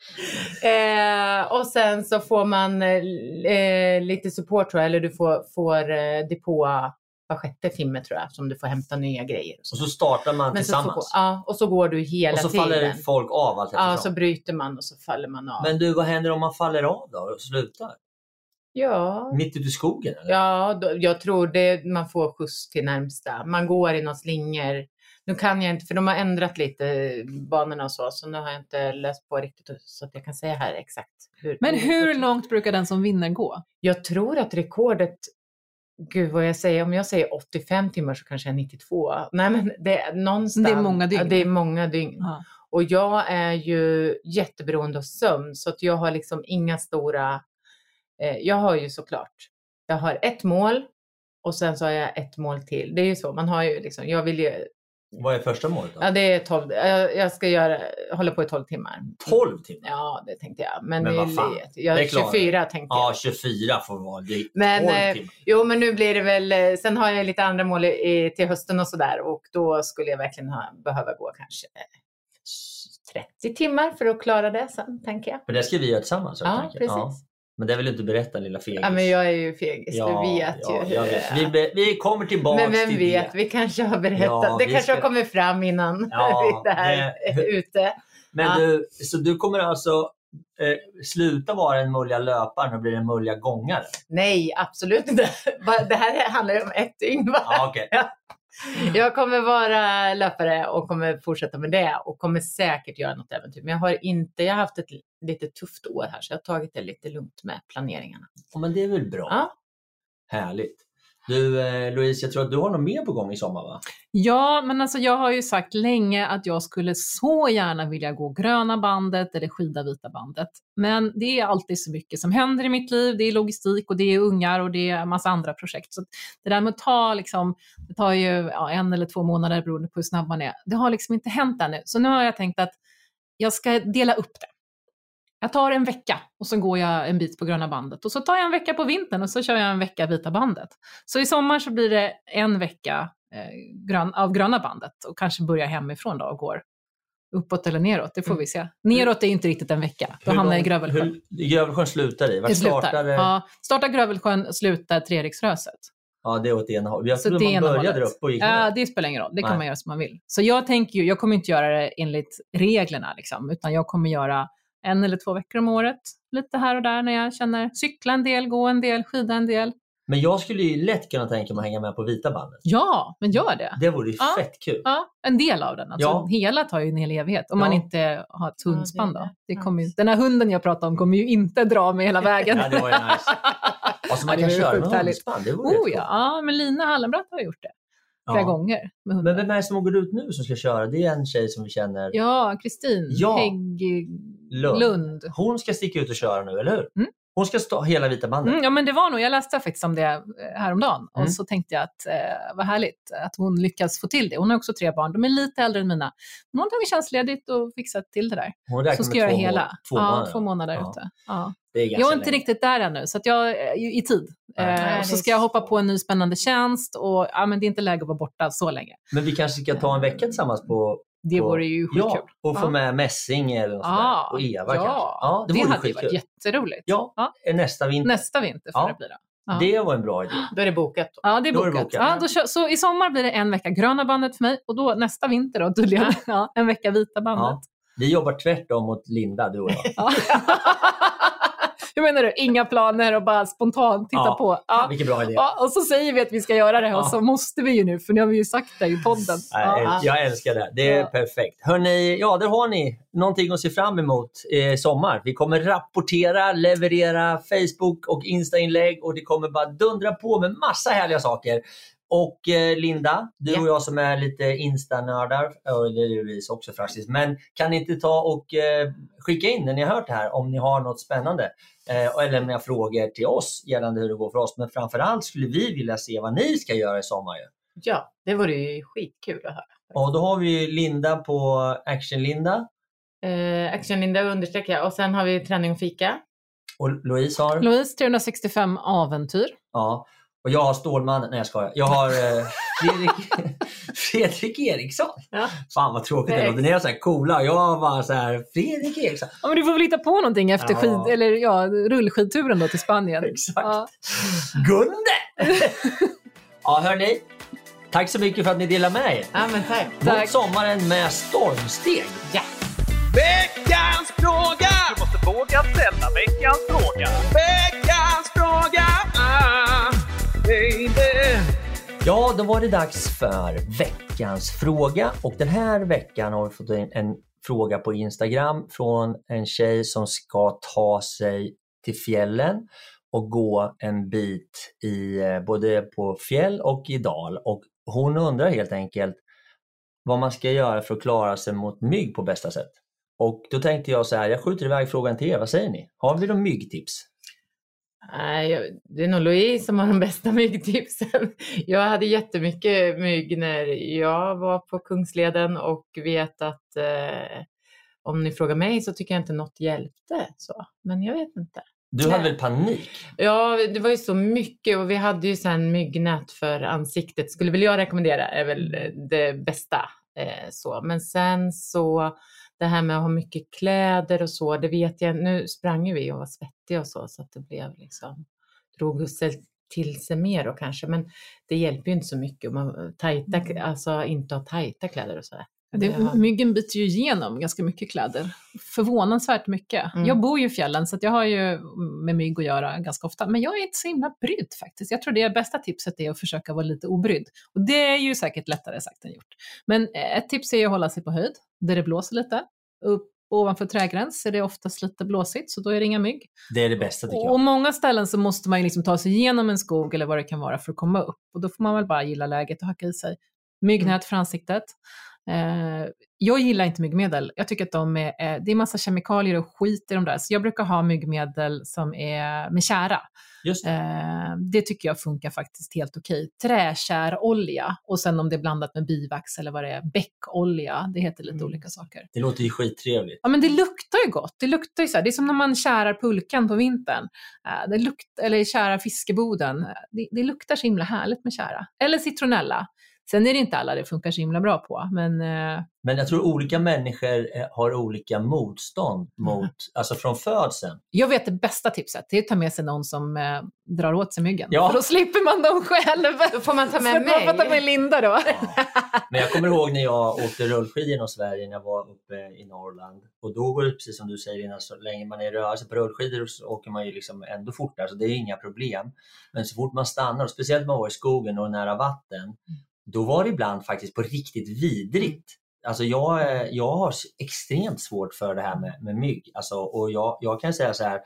Eh, och sen så får man eh, lite support tror jag, eller du får, får eh, depå var sjätte timme tror jag, som du får hämta nya grejer. Och Och så. startar man Men så, så, tillsammans. ja, och så går du hela och så tiden. faller folk av allt Ja, så bryter man och så faller man av. Men du, vad händer om man faller av då och slutar? ja, Mitt ute i skogen eller? ja då, jag tror det, man får skjuts till närmsta. Man går i några slingor. Nu kan jag inte, för de har ändrat lite banorna och så, så nu har jag inte läst på riktigt så att jag kan säga här exakt. Hur, Men hur långt brukar den som vinner gå? Jag tror att rekordet, gud vad jag säger, om jag säger 85 timmar så kanske jag är 92. Nej men det är någonstans. Det är många dygn. Ja, det är många dygn. Ja. Och jag är ju jätteberoende av sömn så att jag har liksom inga stora, eh, jag har ju såklart, jag har ett mål och sen så har jag ett mål till. Det är ju så, man har ju liksom, jag vill ju, Vad är första målet då? ja det är 12, jag, ska göra, hålla på i 12 timmar. 12 timmar? Ja, det tänkte jag. Men, Men vad fan, är, jag, det klarar 24 tänkte jag. Ja, 24 får vara. Det är Men, 12 eh, timmar. Jo, men nu blir det väl, eh, sen har jag lite andra mål i, till hösten och sådär och då skulle jag verkligen ha, behöva gå kanske eh, 30 timmar för att klara det sen, tänker jag. För det ska vi göra tillsammans. Ja, precis. Men det vill du inte berätta lilla fegis. Ja, men jag är ju fegis, Ja, du vet ja, ju. jag vet. det Vi, be, vi kommer tillbaka Men vem till vet, det. vi kanske har berättat, Ja, det vi kanske ska- har kommit fram innan Ja, det det- är ute. Men du, så du kommer alltså eh, sluta vara den mulliga löparen och bli den mulliga gångaren? Nej, absolut inte. Bara- Det här handlar ju om ett dygn. va? Ja, okej. Jag kommer vara löpare och kommer fortsätta med det och kommer säkert göra något äventyr. Men jag har inte, jag har haft ett lite tufft år här så jag har tagit det lite lugnt med planeringarna. Ja, men det är väl bra? Ja. Härligt. Du eh, Louise, jag tror att du har något mer på gång i sommar va? Ja, men alltså jag har ju sagt länge att jag skulle så gärna vilja gå gröna bandet eller skida vita bandet. Men det är alltid så mycket som händer i mitt liv. Det är logistik och det är ungar och det är en massa andra projekt. Så det där med att ta, liksom, det tar ju ja, en eller två månader beroende på hur snabb man är. Det har liksom inte hänt ännu. Så nu har jag tänkt att jag ska dela upp det. Jag tar en vecka och så går jag en bit på gröna bandet och så tar jag en vecka på vintern och så kör jag en vecka vita bandet. Så i sommar så blir det en vecka eh, grön, av gröna bandet och kanske börjar hemifrån då och går uppåt eller neråt, det får Mm. vi se. Neråt är inte riktigt en vecka, då Hur hamnar jag i Grövelsjön. hur- Grövelsjön slutar i? Vart Det slutar. startar det? Ja, startar Grövelsjön, slutar Treriksröset. Ja, det är åt ena hållet. Jag trodde man började hållet. upp och gick Ja, det spelar ingen roll, det kan Nej. man göra som man vill. Så jag tänker ju, jag kommer inte göra det enligt reglerna, liksom, utan jag kommer göra en eller två veckor om året, lite här och där när jag känner cykla en del, gå en del, skida en del. Men jag skulle ju lätt kunna tänka mig att hänga med på vita bandet. Ja, men gör det. Det vore ju Ja. fett kul. Ja, en del av den. Alltså, Ja. Hela tar ju en hel evighet om Ja. man inte har ett Ja, det är hundspann. det. då. Det kommer ju, den här hunden jag pratade om kommer ju inte dra mig hela vägen. Ja, det var ju nice. Och så man Ja, det kan köra med härligt. hundspann. Det vore Oh ja. ja, men Lina Hallenbratt har gjort det. flera Ja. gånger med Men vem är det som går ut nu som ska köra? Det är en tjej som vi känner. Ja, Kristin Ja. Hägglund. Lund. Hon ska sticka ut och köra nu, eller hur? Mm. Hon ska stå hela vita bandet. Mm, ja, men det var nog, jag läste faktiskt om det eh, häromdagen Mm. och så tänkte jag att eh, vad härligt att hon lyckas få till det. Hon har också tre barn, de är lite äldre än mina. Men hon har tagit tjänstledigt och fixat till det där. Hon räknar Så ska med jag göra två, hela. två ja, månader. två månader Ja. ute. Ja. Det är Jag är inte länge. riktigt där ännu, så att jag är ju i tid. Nej. Eh, så ska jag hoppa på en ny spännande tjänst och ja, men det är inte läge att vara borta så länge. Men vi kanske ska ta en vecka tillsammans på... Det på vore ju skitkul. Ja, och få Ja. med Messing eller något. Ja, Och Eva ja, kanske. Ja, det, det, vore hade ju skitkul. varit jätteroligt. Ja, Ja. nästa vinter. Nästa vinter får Ja. det bli då. Ja. Det var en bra idé. Då är det bokat. Då. Ja, det är Då är det bokat. bokat. Ja, då kör, så i sommar blir det en vecka gröna bandet för mig och då nästa vinter då, tydligen, ja, en vecka vita bandet. Ja. Vi jobbar tvärtom mot Linda, du och jag. Hur menar du? Inga planer och bara spontant titta Ja. på? Ja. Vilken bra idé. Ja, och så säger vi att vi ska göra det och Ja. så måste vi ju nu, för nu har vi ju sagt det i podden. Ja. Jag älskar det. Det är Ja. perfekt. Hörrni, ja, där har ni någonting att se fram emot i sommar. Vi kommer rapportera, leverera Facebook och Insta-inlägg och det kommer bara dundra på med massa härliga saker. Och eh, Linda, du Ja. och jag som är lite Insta-nördar, och är Louise också faktiskt, men kan ni inte ta och eh, skicka in när ni har hört det här om ni har något spännande? Eh, eller lämna frågor till oss gällande hur det går för oss. Men framförallt skulle vi vilja se vad ni ska göra i sommar. Ju. Ja, det vore ju skitkul att höra. Och då har vi Linda på Action-Linda Eh, Action Linda understreck jag. Och sen har vi träning och fika. och Louise har... Louise, 365 äventyr. Ja. Och jag har Stålmannen. Nej jag skojar. Jag har eh, Fredrik, Fredrik Eriksson. Ja. Fan vad tråkigt det Nej. låter. Ni är så här coola. Jag var bara så här, Fredrik Eriksson. Ja, men du får väl hitta på någonting efter Ja. skid, eller, ja, rullskidturen då till Spanien. Exakt. Ja. Gunde! ja hörni. Tack så mycket för att ni delar med er. Ja, men tack. Mot Tack. sommaren med stormsteg. Ja. Veckans fråga! Du måste våga ställa veckans fråga. Ja, då var det dags för veckans fråga och den här veckan har vi fått in en fråga på Instagram från en tjej som ska ta sig till fjällen och gå en bit i eh, både på fjäll och i dal och hon undrar helt enkelt vad man ska göra för att klara sig mot mygg på bästa sätt. Och då tänkte jag så här, jag skjuter iväg frågan till er, vad säger ni? Har vi några myggtips? Nej, det är nog Louise som har de bästa myggtipsen. Jag hade jättemycket mygg när jag var på Kungsleden och vet att eh, om ni frågar mig så tycker jag inte något hjälpte. Så. Men jag vet inte. Du hade Nej. väl panik? Ja, det var ju så mycket och vi hade ju sen myggnät för ansiktet. Skulle väl jag rekommendera, är väl eh, det bästa. Eh, så. Men sen så det här med att ha mycket kläder och så, det vet jag. Nu sprang vi och var svettiga och så, så att det blev liksom, drog sig till sig mer då kanske. Men det hjälper ju inte så mycket om man tajta, alltså inte ha tajta kläder och sådär. Det, Ja. myggen biter ju igenom ganska mycket kläder. Förvånansvärt mycket. Mm. Jag bor ju i fjällen så att jag har ju med mygg att göra ganska ofta. Men jag är inte så himla brydd faktiskt. Jag tror det bästa tipset är att försöka vara lite obrydd. Och det är ju säkert lättare sagt än gjort. Men eh, ett tips är att hålla sig på höjd, där det blåser lite. Upp ovanför trägräns är det oftast lite blåsigt, så då är det inga mygg. Det är det bästa tycker Och jag. många ställen så måste man ju liksom ta sig igenom en skog eller vad det kan vara för att komma upp. Och då får man väl bara gilla läget och hacka i sig. Myggnät för ansiktet. Eh, jag gillar inte myggmedel. Jag tycker att de är, eh, det är massa kemikalier och skit i de där. Så jag brukar ha myggmedel som är med. Just det. Eh, det tycker jag funkar faktiskt helt okej. Träkärolja och sen om det är blandat med bivax eller vad det är, bäckolja. Det heter lite Mm. olika saker. Det låter ju skittrevligt. Ja men det luktar ju gott. Det luktar ju så här, det är som när man kärar pulkan på vintern. Det lukt, eller kärar fiskeboden. Det, det luktar så himla härligt med kära. Eller citronella. Sen är det inte alla det funkar så himla bra på. Men eh, Men jag tror olika människor eh, har olika motstånd mot, alltså från födseln. jag vet det bästa tipset. Det är att ta med sig någon som eh, drar åt sig myggen. Ja. För då slipper man dem själv. Då får man ta Så med att Man får ta med mig. Linda då. Men jag kommer ihåg när jag åkte rullskidor genom Sverige när jag var uppe i Norrland. Och då går det precis som du säger innan, så länge man är i rörelse på rullskidor så åker man ju liksom ändå fortare, så det är inga problem. Men så fort man stannar, och speciellt när man var i skogen och nära vatten, då var det ibland faktiskt på riktigt vidrigt. Alltså jag, jag har extremt svårt för det här med, med mygg. Alltså, och jag, jag kan säga så här,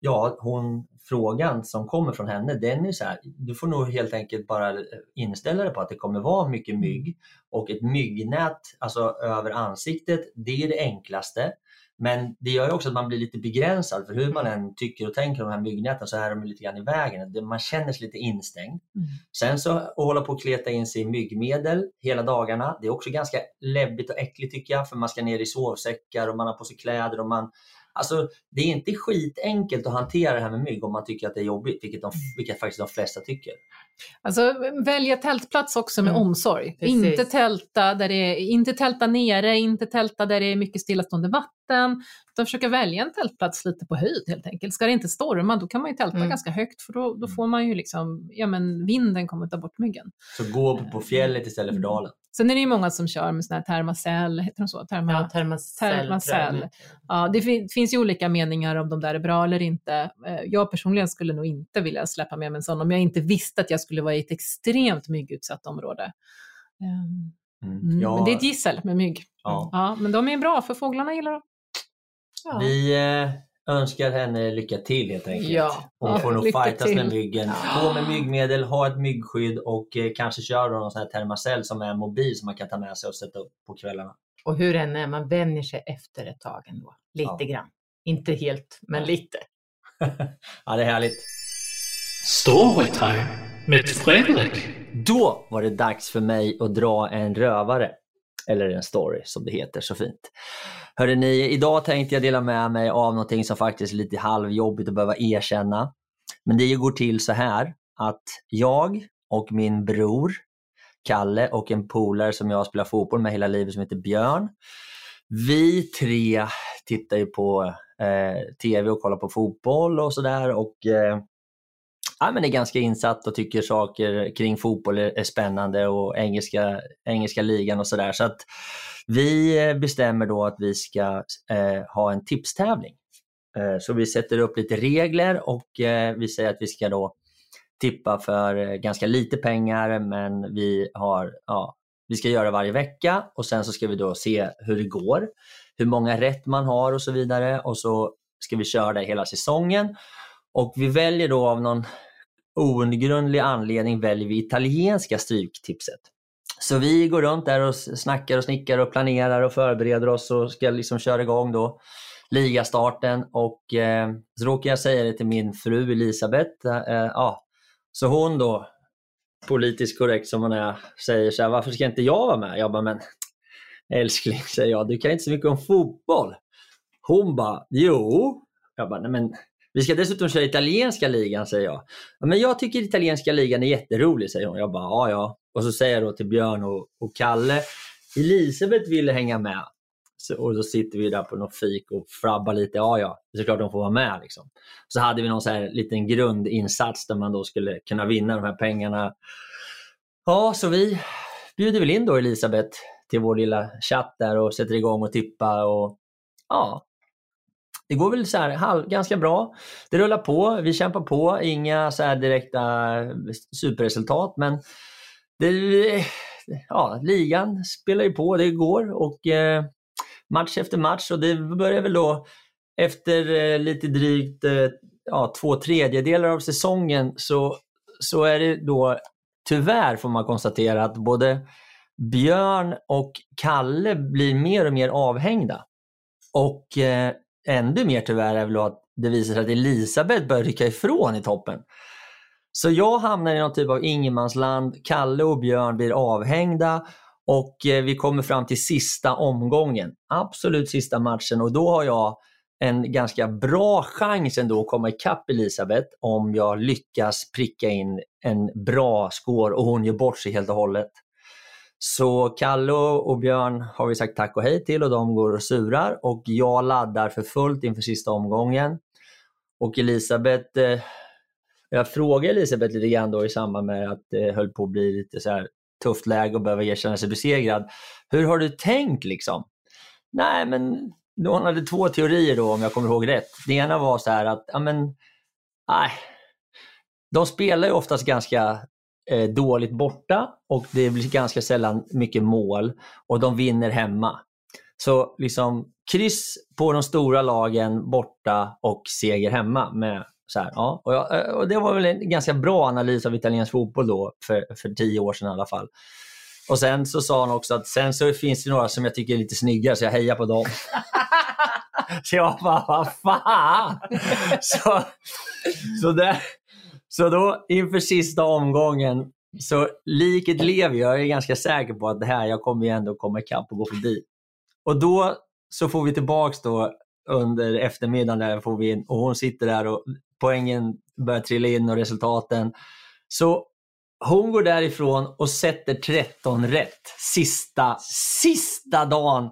ja, hon, frågan som kommer från henne, den är så här, du får nog helt enkelt bara inställa dig på att det kommer vara mycket mygg och ett myggnät alltså över ansiktet, det är det enklaste. Men det gör också att man blir lite begränsad för hur man än tycker och tänker om de här myggnäten så är de lite grann i vägen. Man känner sig lite instängd. Mm. Sen så att hålla på att kleta in sig i myggmedel hela dagarna. Det är också ganska läbbigt och äckligt tycker jag för man ska ner i sovsäckar och man har på sig kläder och man Alltså, det är inte skitenkelt att hantera det här med mygg om man tycker att det är jobbigt, vilket, de, vilket faktiskt de flesta tycker. Alltså välja tältplats också med mm. omsorg. Inte tälta, där det är, inte tälta nere, inte tälta där det är mycket stillastående vatten. Utan försöka välja en tältplats lite på höjd helt enkelt. Ska det inte storma, då kan man ju tälta mm. ganska högt för då, då får man ju liksom, ja men vinden kommer ta bort myggen. Så gå på fjället istället för mm. dalen? Sen är det ju många som kör med sån här Thermacell, heter de så? Therma, ja, Thermacell. Thermacell. Ja, det fin finns ju olika meningar om de där är bra eller inte. Eh, jag personligen skulle nog inte vilja släppa med mig en sån om jag inte visste att jag skulle vara i ett extremt myggutsatt område. Ehm, mm. Ja. Men det är ett gissel med mygg. Ja. ja. men de är bra för fåglarna gillar dem. Ja. Vi eh, önskar henne lycka till helt enkelt. Ja. Hon får nog fightas till. med myggen. På med myggmedel, ha ett myggskydd och eh, kanske köra någon sån här Thermacell som är mobil som man kan ta med sig och sätta upp på kvällarna. Och hur än är, man vänjer sig efter ett tag ändå. Lite ja. grann. Inte helt, men ja. lite. ja, det är härligt. Storytime med Fredrik. Då var det dags för mig att dra en rövare. Eller en story som det heter så fint. Hörde ni, idag tänkte jag dela med mig av någonting som faktiskt är lite halvjobbigt att behöva erkänna. Men det går till så här att jag och min bror Kalle och en polare som jag spelar fotboll med hela livet som heter Björn. Vi tre tittar ju på eh, TV och kollar på fotboll och sådär och eh, ja, men är ganska insatt och tycker saker kring fotboll är, är spännande och engelska, engelska ligan och sådär. Så att vi bestämmer då att vi ska eh, ha en tipstävling. Eh, så vi sätter upp lite regler och eh, vi säger att vi ska då tippa för eh, ganska lite pengar men vi, har, ja, vi ska göra varje vecka och sen så ska vi då se hur det går, hur många rätt man har och så vidare och så ska vi köra det hela säsongen. Och vi väljer då av någon outgrundlig anledning väljer vi italienska stryktipset. Så vi går runt där och snackar och snickar och planerar och förbereder oss och ska liksom köra igång då ligastarten och eh, så råkar jag säga det till min fru Elisabeth. Eh, eh, ja. Så hon då, politiskt korrekt som hon är, säger så här, varför ska inte jag vara med? Jag bara, men älskling, säger jag, du kan inte så mycket om fotboll. Hon bara, jo. Jag bara, nej men vi ska dessutom köra italienska ligan, säger jag. men jag tycker italienska ligan är jätterolig, säger hon. Jag bara, ja ja. Och så säger jag då till Björn och, och Kalle, Elisabeth ville hänga med. Så, och då sitter vi där på något fik och frabbar lite. Ja, ja, det är klart de får vara med. Liksom. Så hade vi någon så här liten grundinsats där man då skulle kunna vinna de här pengarna. Ja, så vi bjuder väl in då Elisabeth till vår lilla chatt där och sätter igång och tippa. Och, ja, det går väl så här, halv, ganska bra. Det rullar på, vi kämpar på, inga så här direkta eh, superresultat men det, ja, ligan spelar ju på, det går och eh, match efter match och det börjar väl då efter eh, lite drygt eh, ja, två tredjedelar av säsongen så, så är det då tyvärr får man konstatera att både Björn och Kalle blir mer och mer avhängda. Och eh, ännu mer tyvärr är väl att det visar sig att Elisabeth börjar rycka ifrån i toppen. Så jag hamnar i någon typ av ingenmansland, Kalle och Björn blir avhängda och eh, vi kommer fram till sista omgången. Absolut sista matchen och då har jag en ganska bra chans ändå att komma ikapp Elisabeth om jag lyckas pricka in en bra score och hon gör bort sig helt och hållet. Så Kalle och Björn har vi sagt tack och hej till och de går och surar och jag laddar för fullt inför sista omgången. Och Elisabeth, eh, jag frågade Elisabeth lite grann då i samband med att det höll på att bli lite så här tufft läge och behöva erkänna sig besegrad. Hur har du tänkt liksom? Nej, men hon hade två teorier då om jag kommer ihåg rätt. Det ena var så här att, ja men, nej. De spelar ju oftast ganska eh, dåligt borta och det blir ganska sällan mycket mål och de vinner hemma. Så liksom kryss på de stora lagen borta och seger hemma. Med så här, ja. och, jag, och Det var väl en ganska bra analys av italiensk fotboll då, för, för tio år sedan i alla fall. Och sen så sa han också att sen så finns det några som jag tycker är lite snyggare, så jag hejar på dem. så jag bara, vad fan! så, så, där, så då inför sista omgången, så liket lever jag. är ganska säker på att det här, jag kommer ju ändå komma ikapp och gå förbi. Och då så får vi tillbaks då under eftermiddagen där får vi in, och hon sitter där och poängen börjar trilla in och resultaten. Så hon går därifrån och sätter 13 rätt sista, sista dagen.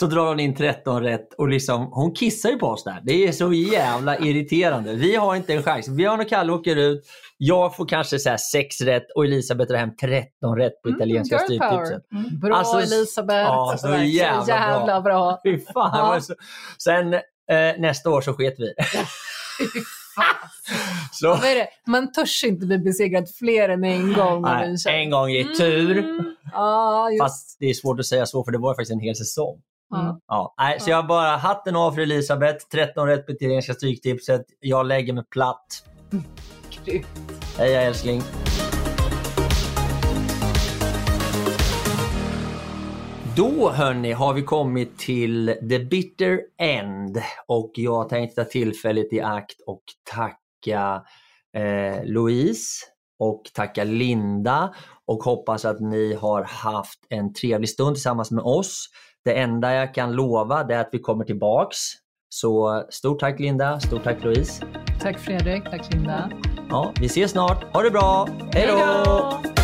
Så drar hon in 13 rätt och liksom, hon kissar ju på oss där. Det är så jävla irriterande. Vi har inte en chans. Björn och Kalle åker ut. Jag får kanske så här 6 rätt och Elisabeth drar hem 13 rätt på italienska mm, stryptipset. Mm. Bra alltså, Elisabeth. Ja, så jävla, så jävla bra. bra. Fan. Ja. Så, sen eh, nästa år så sket vi. Så. Vad är det? Man törs inte bli besegrad fler än en gång. Nej, en gång i tur. Mm. Ah, Fast det är svårt att säga så, för det var faktiskt en hel säsong. Mm. Ja, nej, så jag bara hatten av för Elisabeth. 13 rätt italienska stryktipset. Jag lägger mig platt. Grymt. Heja älskling. Då hörni har vi kommit till the bitter end och jag tänkte ta tillfället i akt och tacka eh, Louise och tacka Linda och hoppas att ni har haft en trevlig stund tillsammans med oss. Det enda jag kan lova är att vi kommer tillbaks. Så stort tack Linda, stort tack Louise. Tack Fredrik, tack Linda. Ja, vi ses snart. Ha det bra. Hej då!